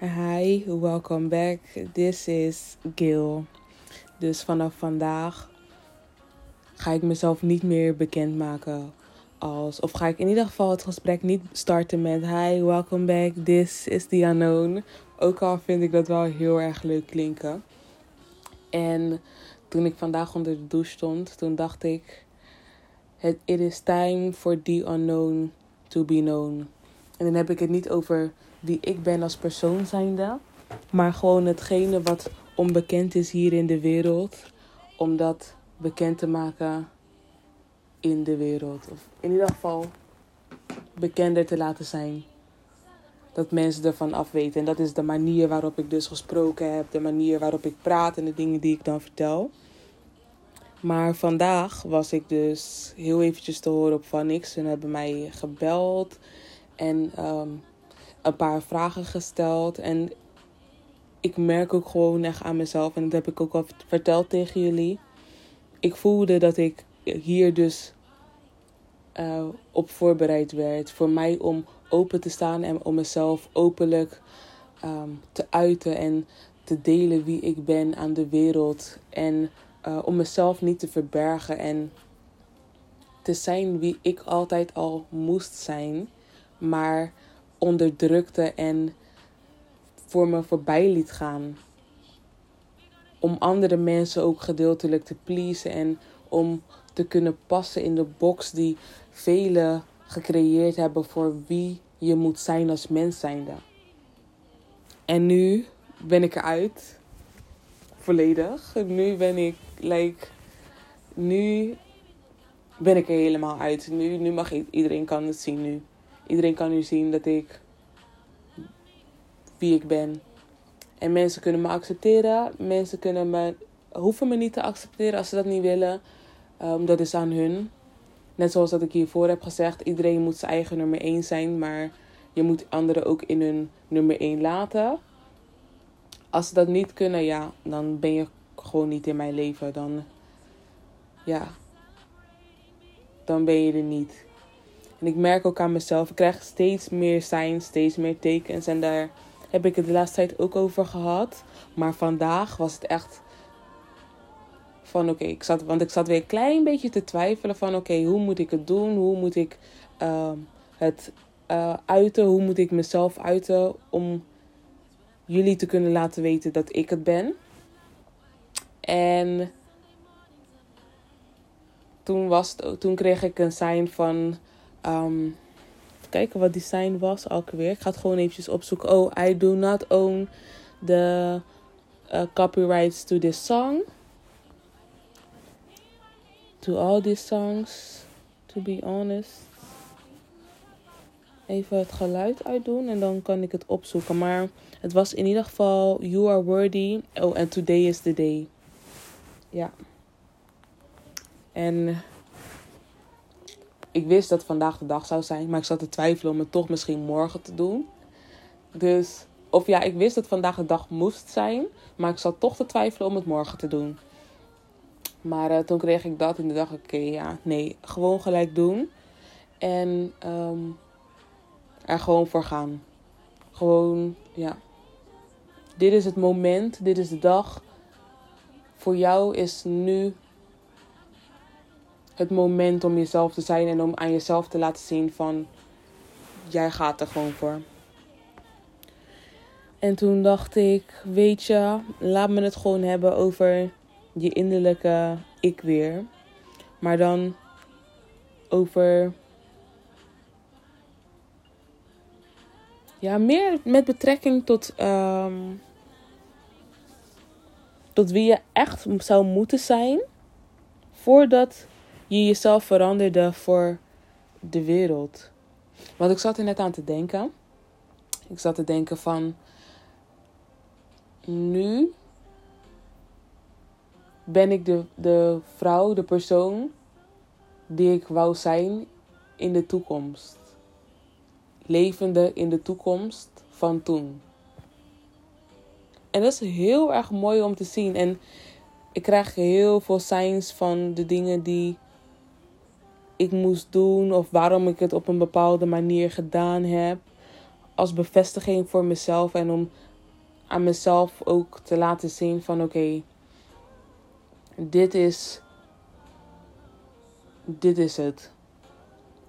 Hi, welcome back. This is Gil. Dus vanaf vandaag ga ik mezelf niet meer bekendmaken als. Of ga ik in ieder geval het gesprek niet starten met: Hi, welcome back. This is the unknown. Ook al vind ik dat wel heel erg leuk klinken. En toen ik vandaag onder de douche stond, toen dacht ik: It is time for the unknown to be known. En dan heb ik het niet over wie ik ben als persoon zijnde. Maar gewoon hetgene wat onbekend is hier in de wereld. Om dat bekend te maken in de wereld. Of in ieder geval bekender te laten zijn. Dat mensen ervan afweten. En dat is de manier waarop ik dus gesproken heb. De manier waarop ik praat en de dingen die ik dan vertel. Maar vandaag was ik dus heel eventjes te horen op Van Niks. Ze hebben mij gebeld. En um, een paar vragen gesteld. En ik merk ook gewoon echt aan mezelf, en dat heb ik ook al verteld tegen jullie. Ik voelde dat ik hier dus uh, op voorbereid werd. Voor mij om open te staan en om mezelf openlijk um, te uiten en te delen wie ik ben aan de wereld. En uh, om mezelf niet te verbergen en te zijn wie ik altijd al moest zijn. Maar onderdrukte en voor me voorbij liet gaan. Om andere mensen ook gedeeltelijk te pleasen en om te kunnen passen in de box die velen gecreëerd hebben voor wie je moet zijn als mens zijnde. En nu ben ik eruit. Volledig. Nu ben ik, like, nu ben ik er helemaal uit. Nu, nu mag iedereen kan het zien nu. Iedereen kan nu zien dat ik wie ik ben. En mensen kunnen me accepteren. Mensen kunnen me, hoeven me niet te accepteren als ze dat niet willen. Um, dat is aan hun. Net zoals dat ik hiervoor heb gezegd. Iedereen moet zijn eigen nummer 1 zijn. Maar je moet anderen ook in hun nummer 1 laten. Als ze dat niet kunnen, ja, dan ben je gewoon niet in mijn leven. Dan, ja, dan ben je er niet. En ik merk ook aan mezelf, ik krijg steeds meer signs, steeds meer tekens. En daar heb ik het de laatste tijd ook over gehad. Maar vandaag was het echt van oké, ik zat, want ik zat weer een klein beetje te twijfelen van oké, hoe moet ik het doen? Hoe moet ik uh, het uh, uiten? Hoe moet ik mezelf uiten om jullie te kunnen laten weten dat ik het ben? En toen, was het, toen kreeg ik een sign van Um, kijken wat die sign was weer. Ik ga het gewoon eventjes opzoeken. Oh, I do not own the uh, copyrights to this song. To all these songs, to be honest. Even het geluid uitdoen en dan kan ik het opzoeken. Maar het was in ieder geval You Are Worthy. Oh, and Today is the Day. Ja. En ik wist dat vandaag de dag zou zijn, maar ik zat te twijfelen om het toch misschien morgen te doen. Dus, of ja, ik wist dat vandaag de dag moest zijn, maar ik zat toch te twijfelen om het morgen te doen. Maar uh, toen kreeg ik dat en dacht ik, oké, ja, nee, gewoon gelijk doen. En um, er gewoon voor gaan. Gewoon, ja. Dit is het moment, dit is de dag. Voor jou is nu het moment om jezelf te zijn en om aan jezelf te laten zien van jij gaat er gewoon voor. En toen dacht ik, weet je, laat me het gewoon hebben over je innerlijke ik weer. Maar dan over. Ja, meer met betrekking tot. Um, tot wie je echt zou moeten zijn. Voordat je jezelf veranderde voor de wereld. Want ik zat er net aan te denken. Ik zat te denken van. Nu ben ik de, de vrouw, de persoon die ik wou zijn in de toekomst. Levende in de toekomst van toen. En dat is heel erg mooi om te zien. En ik krijg heel veel signs van de dingen die ik moest doen of waarom ik het op een bepaalde manier gedaan heb. Als bevestiging voor mezelf en om aan mezelf ook te laten zien van oké, dit is. Dit is het.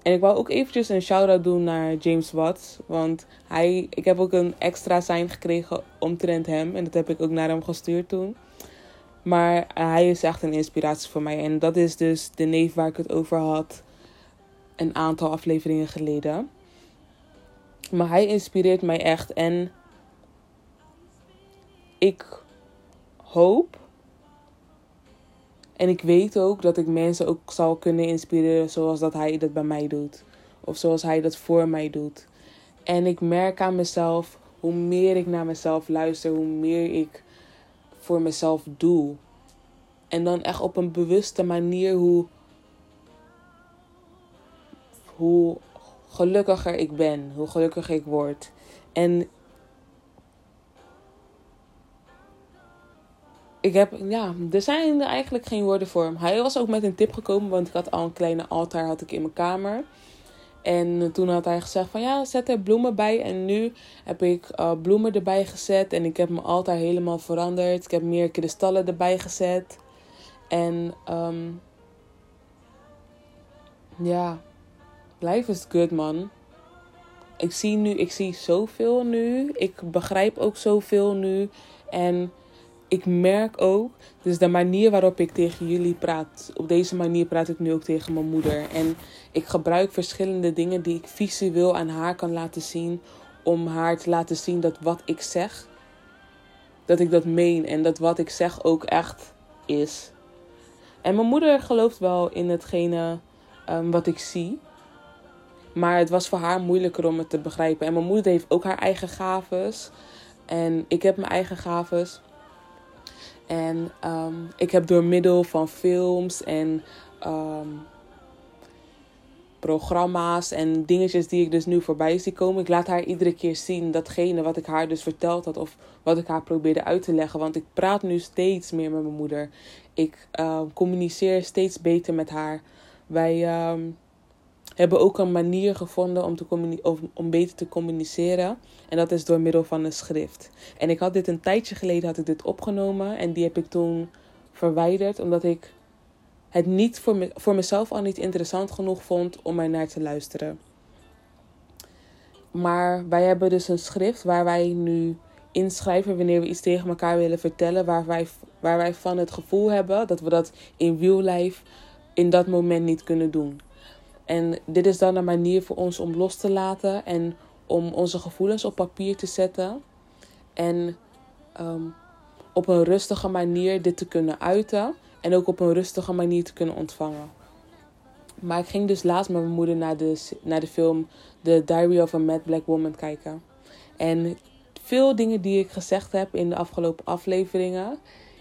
En ik wou ook eventjes een shout-out doen naar James Watts. Want hij, ik heb ook een extra sign gekregen omtrent hem. En dat heb ik ook naar hem gestuurd toen. Maar hij is echt een inspiratie voor mij. En dat is dus de neef waar ik het over had. Een aantal afleveringen geleden. Maar hij inspireert mij echt. En ik hoop. En ik weet ook dat ik mensen ook zal kunnen inspireren zoals dat hij dat bij mij doet. Of zoals hij dat voor mij doet. En ik merk aan mezelf, hoe meer ik naar mezelf luister, hoe meer ik voor mezelf doe. En dan echt op een bewuste manier hoe, hoe gelukkiger ik ben, hoe gelukkiger ik word. En ik heb, ja, er zijn eigenlijk geen woorden voor. Hij was ook met een tip gekomen, want ik had al een kleine altaar had ik in mijn kamer. En toen had hij gezegd van ja, zet er bloemen bij. En nu heb ik uh, bloemen erbij gezet. En ik heb mijn altaar helemaal veranderd. Ik heb meer kristallen erbij gezet. En um, ja, life is good man. Ik zie nu, ik zie zoveel nu. Ik begrijp ook zoveel nu. En ik merk ook, dus de manier waarop ik tegen jullie praat, op deze manier praat ik nu ook tegen mijn moeder. En ik gebruik verschillende dingen die ik visueel aan haar kan laten zien, om haar te laten zien dat wat ik zeg, dat ik dat meen en dat wat ik zeg ook echt is. En mijn moeder gelooft wel in hetgene um, wat ik zie. Maar het was voor haar moeilijker om het te begrijpen. En mijn moeder heeft ook haar eigen gaves. En ik heb mijn eigen gaves. En um, ik heb door middel van films en um, programma's en dingetjes die ik dus nu voorbij zie komen. Ik laat haar iedere keer zien datgene wat ik haar dus verteld had of wat ik haar probeerde uit te leggen. Want ik praat nu steeds meer met mijn moeder. Ik uh, communiceer steeds beter met haar. Wij hebben ook een manier gevonden om, te of om beter te communiceren. En dat is door middel van een schrift. En ik had dit een tijdje geleden had ik dit opgenomen. En die heb ik toen verwijderd. Omdat ik het niet voor, voor mezelf al niet interessant genoeg vond om er naar te luisteren. Maar wij hebben dus een schrift waar wij nu inschrijven wanneer we iets tegen elkaar willen vertellen. Waar wij, waar wij van het gevoel hebben dat we dat in real life in dat moment niet kunnen doen. En dit is dan een manier voor ons om los te laten en om onze gevoelens op papier te zetten. En um, op een rustige manier dit te kunnen uiten. En ook op een rustige manier te kunnen ontvangen. Maar ik ging dus laatst met mijn moeder naar de, naar de film The Diary of a Mad Black Woman kijken. En veel dingen die ik gezegd heb in de afgelopen afleveringen,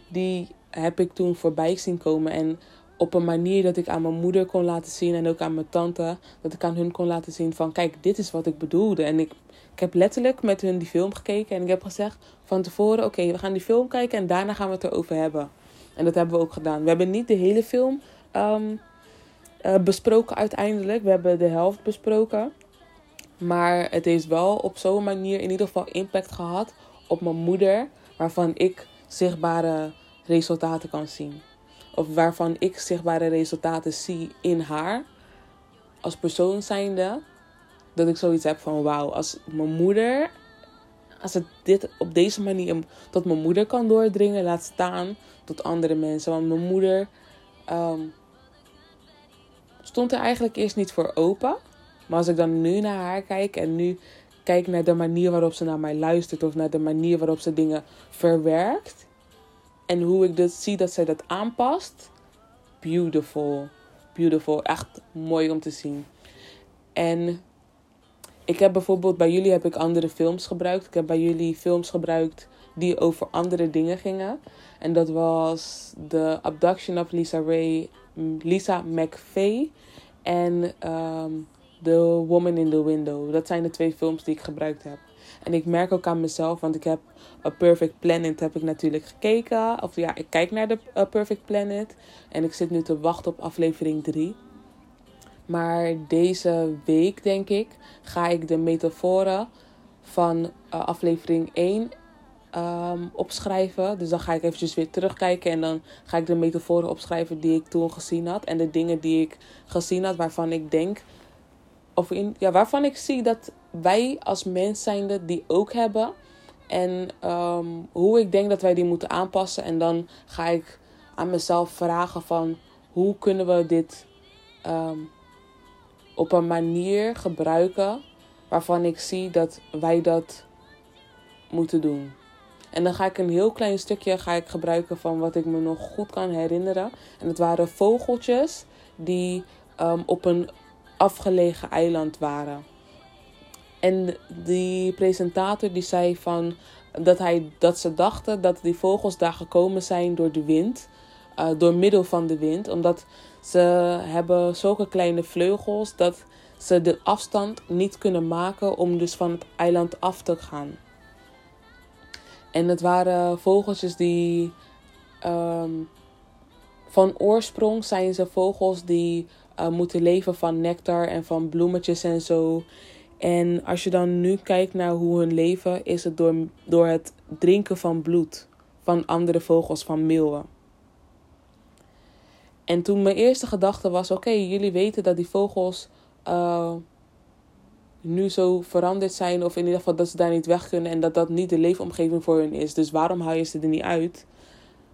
die heb ik toen voorbij zien komen. En op een manier dat ik aan mijn moeder kon laten zien en ook aan mijn tante, dat ik aan hun kon laten zien van kijk, dit is wat ik bedoelde. En ik, ik heb letterlijk met hun die film gekeken en ik heb gezegd van tevoren, oké, we gaan die film kijken en daarna gaan we het erover hebben. En dat hebben we ook gedaan. We hebben niet de hele film um, uh, besproken uiteindelijk. We hebben de helft besproken. Maar het heeft wel op zo'n manier in ieder geval impact gehad op mijn moeder, waarvan ik zichtbare resultaten kan zien of waarvan ik zichtbare resultaten zie in haar als persoon zijnde, dat ik zoiets heb van wauw, als mijn moeder, als het dit op deze manier tot mijn moeder kan doordringen, laat staan tot andere mensen. Want mijn moeder um, stond er eigenlijk eerst niet voor open. Maar als ik dan nu naar haar kijk en nu kijk naar de manier waarop ze naar mij luistert of naar de manier waarop ze dingen verwerkt, en hoe ik dus zie dat zij dat aanpast. Beautiful. Beautiful. Echt mooi om te zien. En ik heb bijvoorbeeld bij jullie heb ik andere films gebruikt. Ik heb bij jullie films gebruikt die over andere dingen gingen. En dat was The Abduction of Lisa Ray, Lisa McVeigh en um, The Woman in the Window. Dat zijn de twee films die ik gebruikt heb. En ik merk ook aan mezelf, want ik heb A Perfect Planet heb ik natuurlijk gekeken. Of ja, ik kijk naar de Perfect Planet. En ik zit nu te wachten op aflevering 3. Maar deze week, denk ik, ga ik de metaforen van uh, aflevering 1 ehm, opschrijven. Dus dan ga ik eventjes weer terugkijken en dan ga ik de metaforen opschrijven die ik toen gezien had. En de dingen die ik gezien had waarvan ik denk, of in, ja, waarvan ik zie dat wij als mens zijnde die ook hebben. En ehm, hoe ik denk dat wij die moeten aanpassen. En dan ga ik aan mezelf vragen van hoe kunnen we dit ehm, op een manier gebruiken waarvan ik zie dat wij dat moeten doen. En dan ga ik een heel klein stukje ga ik gebruiken van wat ik me nog goed kan herinneren. En het waren vogeltjes die um, op een afgelegen eiland waren. En die presentator die zei van dat, hij, dat ze dachten dat die vogels daar gekomen zijn door de wind. Uh, door middel van de wind. Omdat ze hebben zulke kleine vleugels dat ze de afstand niet kunnen maken om dus van het eiland af te gaan. En het waren vogeltjes die. Um, van oorsprong zijn ze vogels die uh, moeten leven van nectar en van bloemetjes en zo. En als je dan nu kijkt naar hoe hun leven, is het door, door het drinken van bloed van andere vogels, van meeuwen. En toen mijn eerste gedachte was: oké, jullie weten dat die vogels uh, nu zo veranderd zijn, of in ieder geval dat ze daar niet weg kunnen en dat dat niet de leefomgeving voor hun is. Dus waarom haal je ze er niet uit?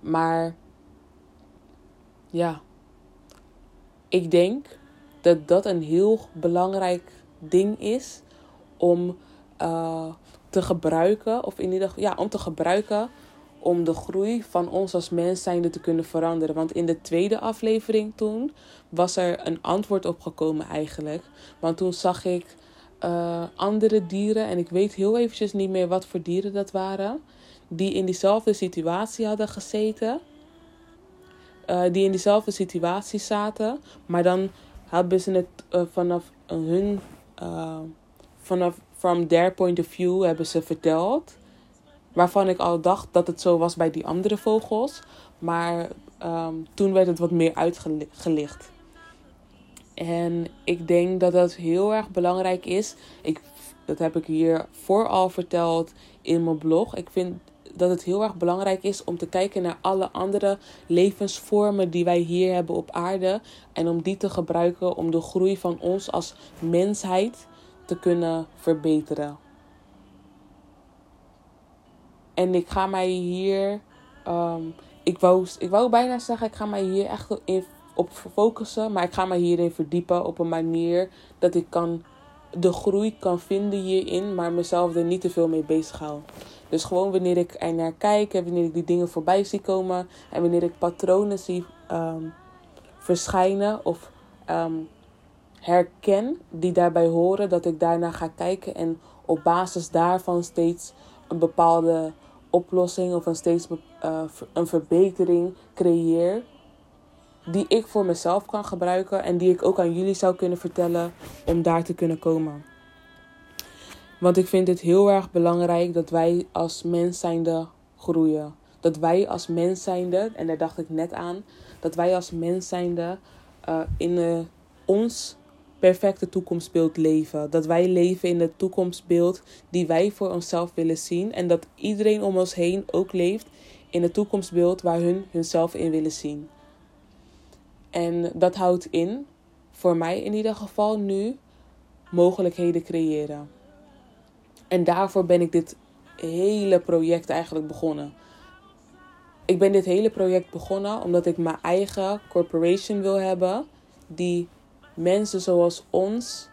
Maar ja, ik denk dat dat een heel belangrijk ding is om uh, te gebruiken, of in ieder geval, ja, om te gebruiken om de groei van ons als mens zijnde te kunnen veranderen. Want in de tweede aflevering toen was er een antwoord op gekomen eigenlijk. Want toen zag ik uh, andere dieren, en ik weet heel eventjes niet meer wat voor dieren dat waren, die in diezelfde situatie hadden gezeten. Uh, die in diezelfde situatie zaten, maar dan hebben ze het uh, vanaf hun, vanaf from their point of view hebben ze verteld. Waarvan ik al dacht dat het zo was bij die andere vogels. Maar um, toen werd het wat meer uitgelicht. En ik denk dat dat heel erg belangrijk is. Ik, dat heb ik hier vooral verteld in mijn blog. Ik vind dat het heel erg belangrijk is om te kijken naar alle andere levensvormen die wij hier hebben op aarde. En om die te gebruiken om de groei van ons als mensheid te kunnen verbeteren. En ik ga mij hier. Um, ik, wou, ik wou bijna zeggen, ik ga mij hier echt in, op focussen. Maar ik ga mij hierin verdiepen op een manier dat ik kan, de groei kan vinden hierin. Maar mezelf er niet te veel mee bezig hou. Dus gewoon wanneer ik er naar kijk en wanneer ik die dingen voorbij zie komen. En wanneer ik patronen zie um, verschijnen of um, herken die daarbij horen. Dat ik daarna ga kijken en op basis daarvan steeds een bepaalde oplossing of een steeds uh, een verbetering creëer. Die ik voor mezelf kan gebruiken en die ik ook aan jullie zou kunnen vertellen om daar te kunnen komen. Want ik vind het heel erg belangrijk dat wij als mens zijnde groeien. Dat wij als mens zijnde, en daar dacht ik net aan, dat wij als mens zijnde uh, in uh, ons perfecte toekomstbeeld leven. Dat wij leven in het toekomstbeeld die wij voor onszelf willen zien. En dat iedereen om ons heen ook leeft in het toekomstbeeld waar hun hunzelf in willen zien. En dat houdt in, voor mij in ieder geval nu, mogelijkheden creëren. En daarvoor ben ik dit hele project eigenlijk begonnen. Ik ben dit hele project begonnen omdat ik mijn eigen corporation wil hebben die mensen zoals ons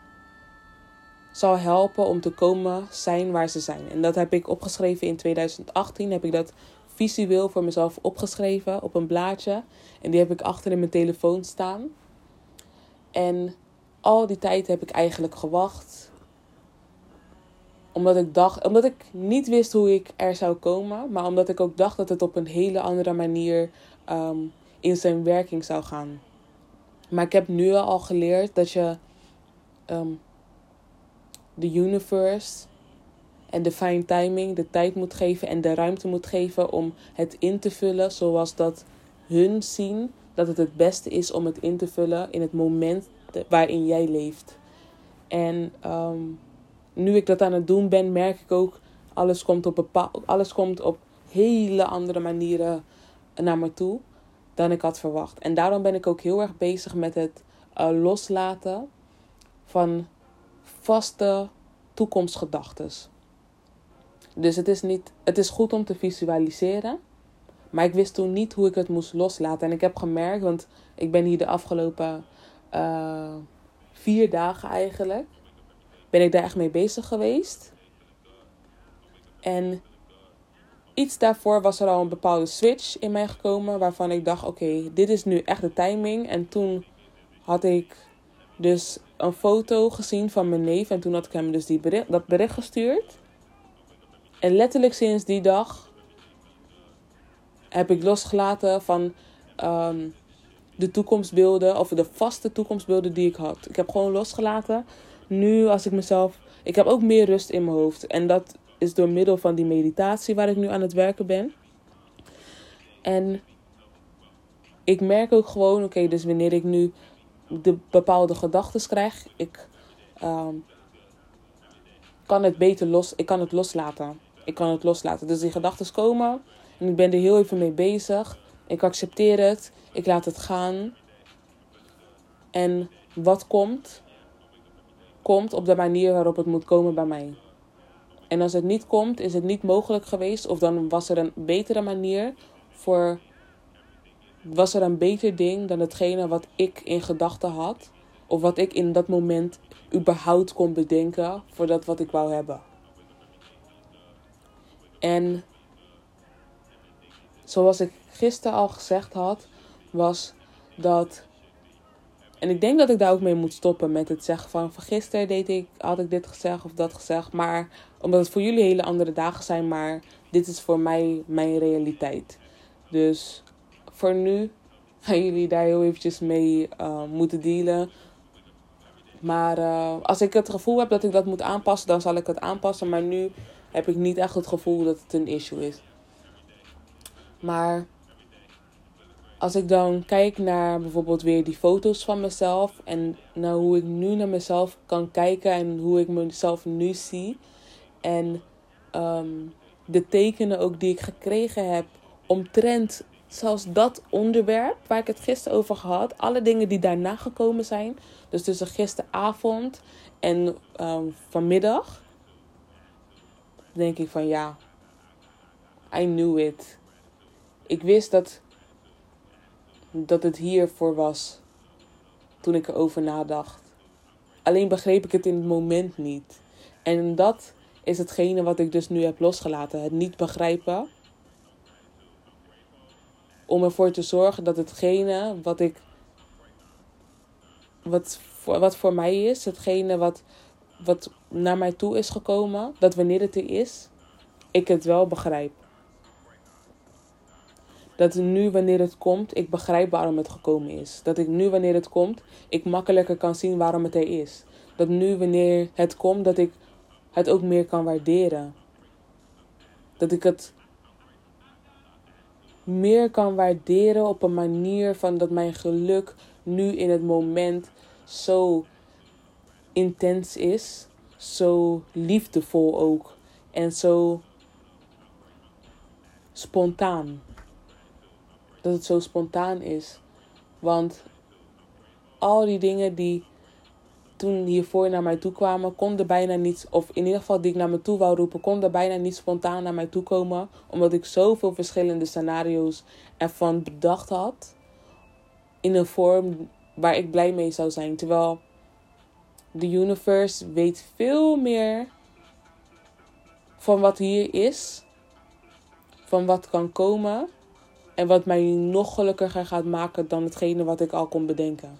zal helpen om te komen zijn waar ze zijn. En dat heb ik opgeschreven in 2018. Heb ik dat visueel voor mezelf opgeschreven op een blaadje. En die heb ik achter in mijn telefoon staan. En al die tijd heb ik eigenlijk gewacht. Omdat ik dacht, omdat ik niet wist hoe ik er zou komen. Maar omdat ik ook dacht dat het op een hele andere manier um, in zijn werking zou gaan. Maar ik heb nu al geleerd dat je um, de universe en de fine timing de tijd moet geven en de ruimte moet geven om het in te vullen zoals dat hun zien dat het het beste is om het in te vullen in het moment waarin jij leeft. En um, nu ik dat aan het doen ben, merk ik ook Alles komt op, bepaal, alles komt op hele andere manieren naar me toe dan ik had verwacht. En daarom ben ik ook heel erg bezig met het uh, loslaten van vaste toekomstgedachten. Dus het is, niet, het is goed om te visualiseren. Maar ik wist toen niet hoe ik het moest loslaten. En ik heb gemerkt, want ik ben hier de afgelopen uh, vier dagen eigenlijk. Ben ik daar echt mee bezig geweest. En iets daarvoor was er al een bepaalde switch in mij gekomen. Waarvan ik dacht: oké, dit is nu echt de timing. En toen had ik dus een foto gezien van mijn neef. En toen had ik hem dus die bericht, dat bericht gestuurd. En letterlijk sinds die dag heb ik losgelaten van ehm, de toekomstbeelden. Of de vaste toekomstbeelden die ik had. Ik heb gewoon losgelaten. Nu als ik mezelf. Ik heb ook meer rust in mijn hoofd. En dat is door middel van die meditatie waar ik nu aan het werken ben. En ik merk ook gewoon, oké, dus wanneer ik nu de bepaalde gedachten krijg, ik ehm, kan het beter los, ik kan het loslaten. Ik kan het loslaten. Dus die gedachten komen en ik ben er heel even mee bezig. Ik accepteer het, ik laat het gaan. En wat komt, komt op de manier waarop het moet komen bij mij. En als het niet komt, is het niet mogelijk geweest. Of dan was er een betere manier voor. Was er een beter ding dan hetgene wat ik in gedachten had. Of wat ik in dat moment überhaupt kon bedenken voor dat wat ik wou hebben. En zoals ik gisteren al gezegd had, was dat en ik denk dat ik daar ook mee moet stoppen met het zeggen van, van gisteren deed ik, had ik dit gezegd of dat gezegd. Maar omdat het voor jullie hele andere dagen zijn, maar dit is voor mij mijn realiteit. Dus voor nu gaan jullie daar heel eventjes mee uh, moeten dealen. Maar uh, als ik het gevoel heb dat ik dat moet aanpassen, dan zal ik het aanpassen. Maar nu heb ik niet echt het gevoel dat het een issue is. Maar als ik dan kijk naar bijvoorbeeld weer die foto's van mezelf en naar hoe ik nu naar mezelf kan kijken en hoe ik mezelf nu zie en ehm, de tekenen ook die ik gekregen heb omtrent zelfs dat onderwerp waar ik het gisteren over gehad, alle dingen die daarna gekomen zijn, dus tussen gisteravond en um, vanmiddag, denk ik van ja, I knew it. Ik wist dat dat het hiervoor was toen ik erover nadacht. Alleen begreep ik het in het moment niet. En dat is hetgene wat ik dus nu heb losgelaten. Het niet begrijpen. Om ervoor te zorgen dat hetgene wat ik. Wat wat voor mij is, hetgene wat, wat naar mij toe is gekomen, dat wanneer het er is, ik het wel begrijp. Dat nu wanneer het komt, ik begrijp waarom het gekomen is. Dat ik nu wanneer het komt, ik makkelijker kan zien waarom het er is. Dat nu wanneer het komt, dat ik het ook meer kan waarderen. Dat ik het meer kan waarderen op een manier van dat mijn geluk nu in het moment zo intens is, zo liefdevol ook en zo spontaan dat het zo spontaan is. Want al die dingen die toen hiervoor naar mij toe kwamen, konden bijna niet, of in ieder geval die ik naar me toe wou roepen, konden bijna niet spontaan naar mij toe komen. Omdat ik zoveel verschillende scenario's ervan bedacht had. In een vorm waar ik blij mee zou zijn. Terwijl de universe weet veel meer van wat hier is. Van wat kan komen en wat mij nog gelukkiger gaat maken dan hetgene wat ik al kon bedenken.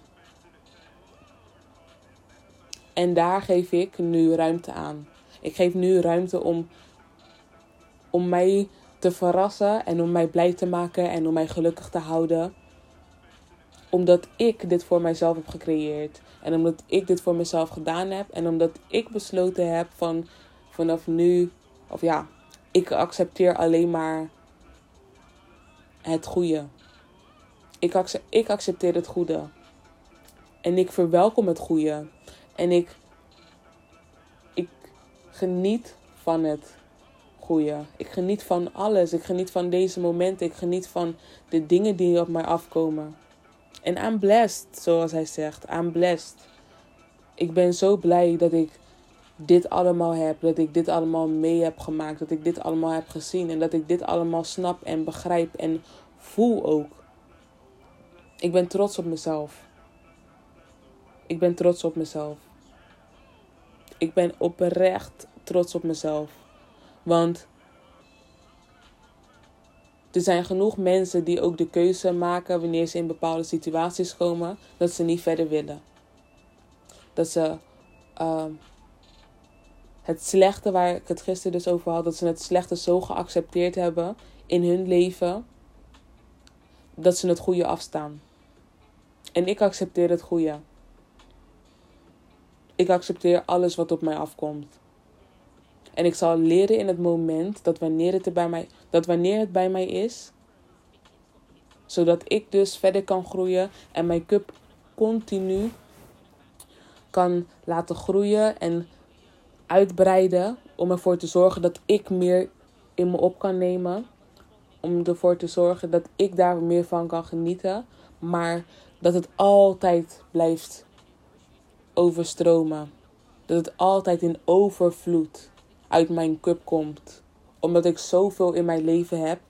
En daar geef ik nu ruimte aan. Ik geef nu ruimte om, om mij te verrassen en om mij blij te maken en om mij gelukkig te houden. Omdat ik dit voor mijzelf heb gecreëerd. En omdat ik dit voor mezelf gedaan heb. En omdat ik besloten heb van vanaf nu, of ja, ik accepteer alleen maar het goede. Ik, ik accepteer het goede. En ik verwelkom het goede. En ik, ik geniet van het groeien. Ik geniet van alles. Ik geniet van deze momenten. Ik geniet van de dingen die op mij afkomen. En I'm blessed, zoals hij zegt. I'm blessed. Ik ben zo blij dat ik dit allemaal heb. Dat ik dit allemaal mee heb gemaakt. Dat ik dit allemaal heb gezien. En dat ik dit allemaal snap en begrijp en voel ook. Ik ben trots op mezelf. Ik ben trots op mezelf. Ik ben oprecht trots op mezelf. Want er zijn genoeg mensen die ook de keuze maken wanneer ze in bepaalde situaties komen, dat ze niet verder willen. Dat ze uh, het slechte, waar ik het gisteren dus over had, dat ze het slechte zo geaccepteerd hebben in hun leven, dat ze het goede afstaan. En ik accepteer het goede. Ik accepteer alles wat op mij afkomt. En ik zal leren in het moment dat wanneer het, er bij mij, dat wanneer het bij mij is, zodat ik dus verder kan groeien en mijn cup continu kan laten groeien en uitbreiden om ervoor te zorgen dat ik meer in me op kan nemen. Om ervoor te zorgen dat ik daar meer van kan genieten. Maar dat het altijd blijft overstromen. Dat het altijd in overvloed uit mijn cup komt. Omdat ik zoveel in mijn leven heb.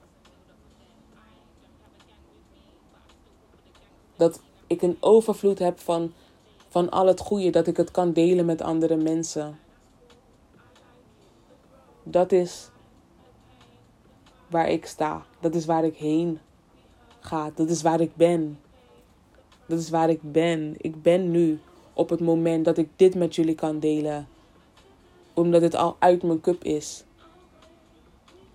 Dat ik een overvloed heb van, van al het goede. Dat ik het kan delen met andere mensen. Dat is waar ik sta. Dat is waar ik heen ga. Dat is waar ik ben. Dat is waar ik ben. Ik ben nu op het moment dat ik dit met jullie kan delen. Omdat het al uit mijn cup is.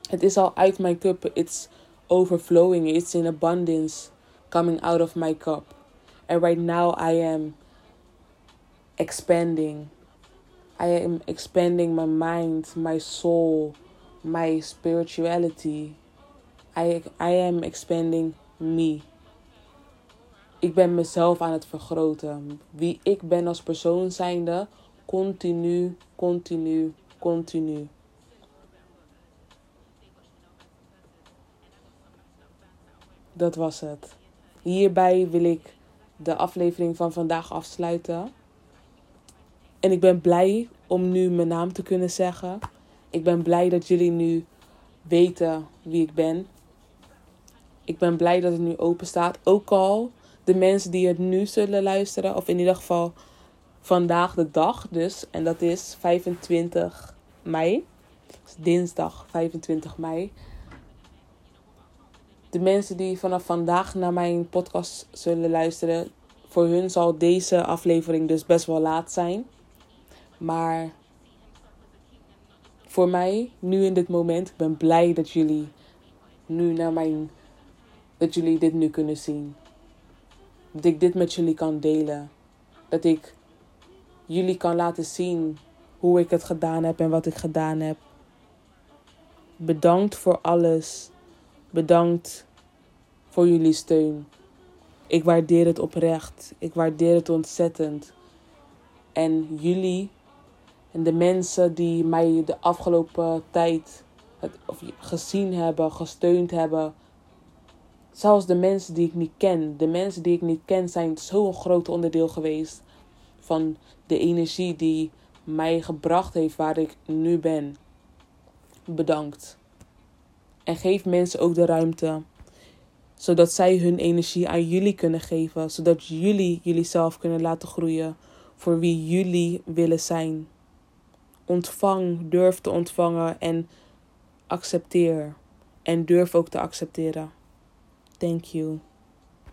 Het is al uit mijn cup. It's overflowing. It's in abundance coming out of my cup. And right now I am expanding. I am expanding my mind, my soul, my spirituality. I, I am expanding me. Ik ben mezelf aan het vergroten. Wie ik ben als persoon zijnde, continu, continu, continu. Dat was het. Hierbij wil ik de aflevering van vandaag afsluiten. En ik ben blij om nu mijn naam te kunnen zeggen. Ik ben blij dat jullie nu weten wie ik ben. Ik ben blij dat het nu open staat. Ook al de mensen die het nu zullen luisteren, of in ieder geval vandaag de dag dus, en dat is 25 mei, dinsdag 25 mei. De mensen die vanaf vandaag naar mijn podcast zullen luisteren, voor hun zal deze aflevering dus best wel laat zijn. Maar voor mij, nu in dit moment, ik ben blij dat jullie nu naar mijn. dat jullie dit nu kunnen zien. Dat ik dit met jullie kan delen. Dat ik jullie kan laten zien hoe ik het gedaan heb en wat ik gedaan heb. Bedankt voor alles. Bedankt voor jullie steun. Ik waardeer het oprecht. Ik waardeer het ontzettend. En jullie en de mensen die mij de afgelopen tijd het, of gezien hebben, gesteund hebben. Zelfs de mensen die ik niet ken. De mensen die ik niet ken zijn zo'n groot onderdeel geweest van de energie die mij gebracht heeft waar ik nu ben. Bedankt. En geef mensen ook de ruimte. Zodat zij hun energie aan jullie kunnen geven. Zodat jullie jullie zelf kunnen laten groeien. Voor wie jullie willen zijn. Ontvang, durf te ontvangen en accepteer. En durf ook te accepteren. Thank you.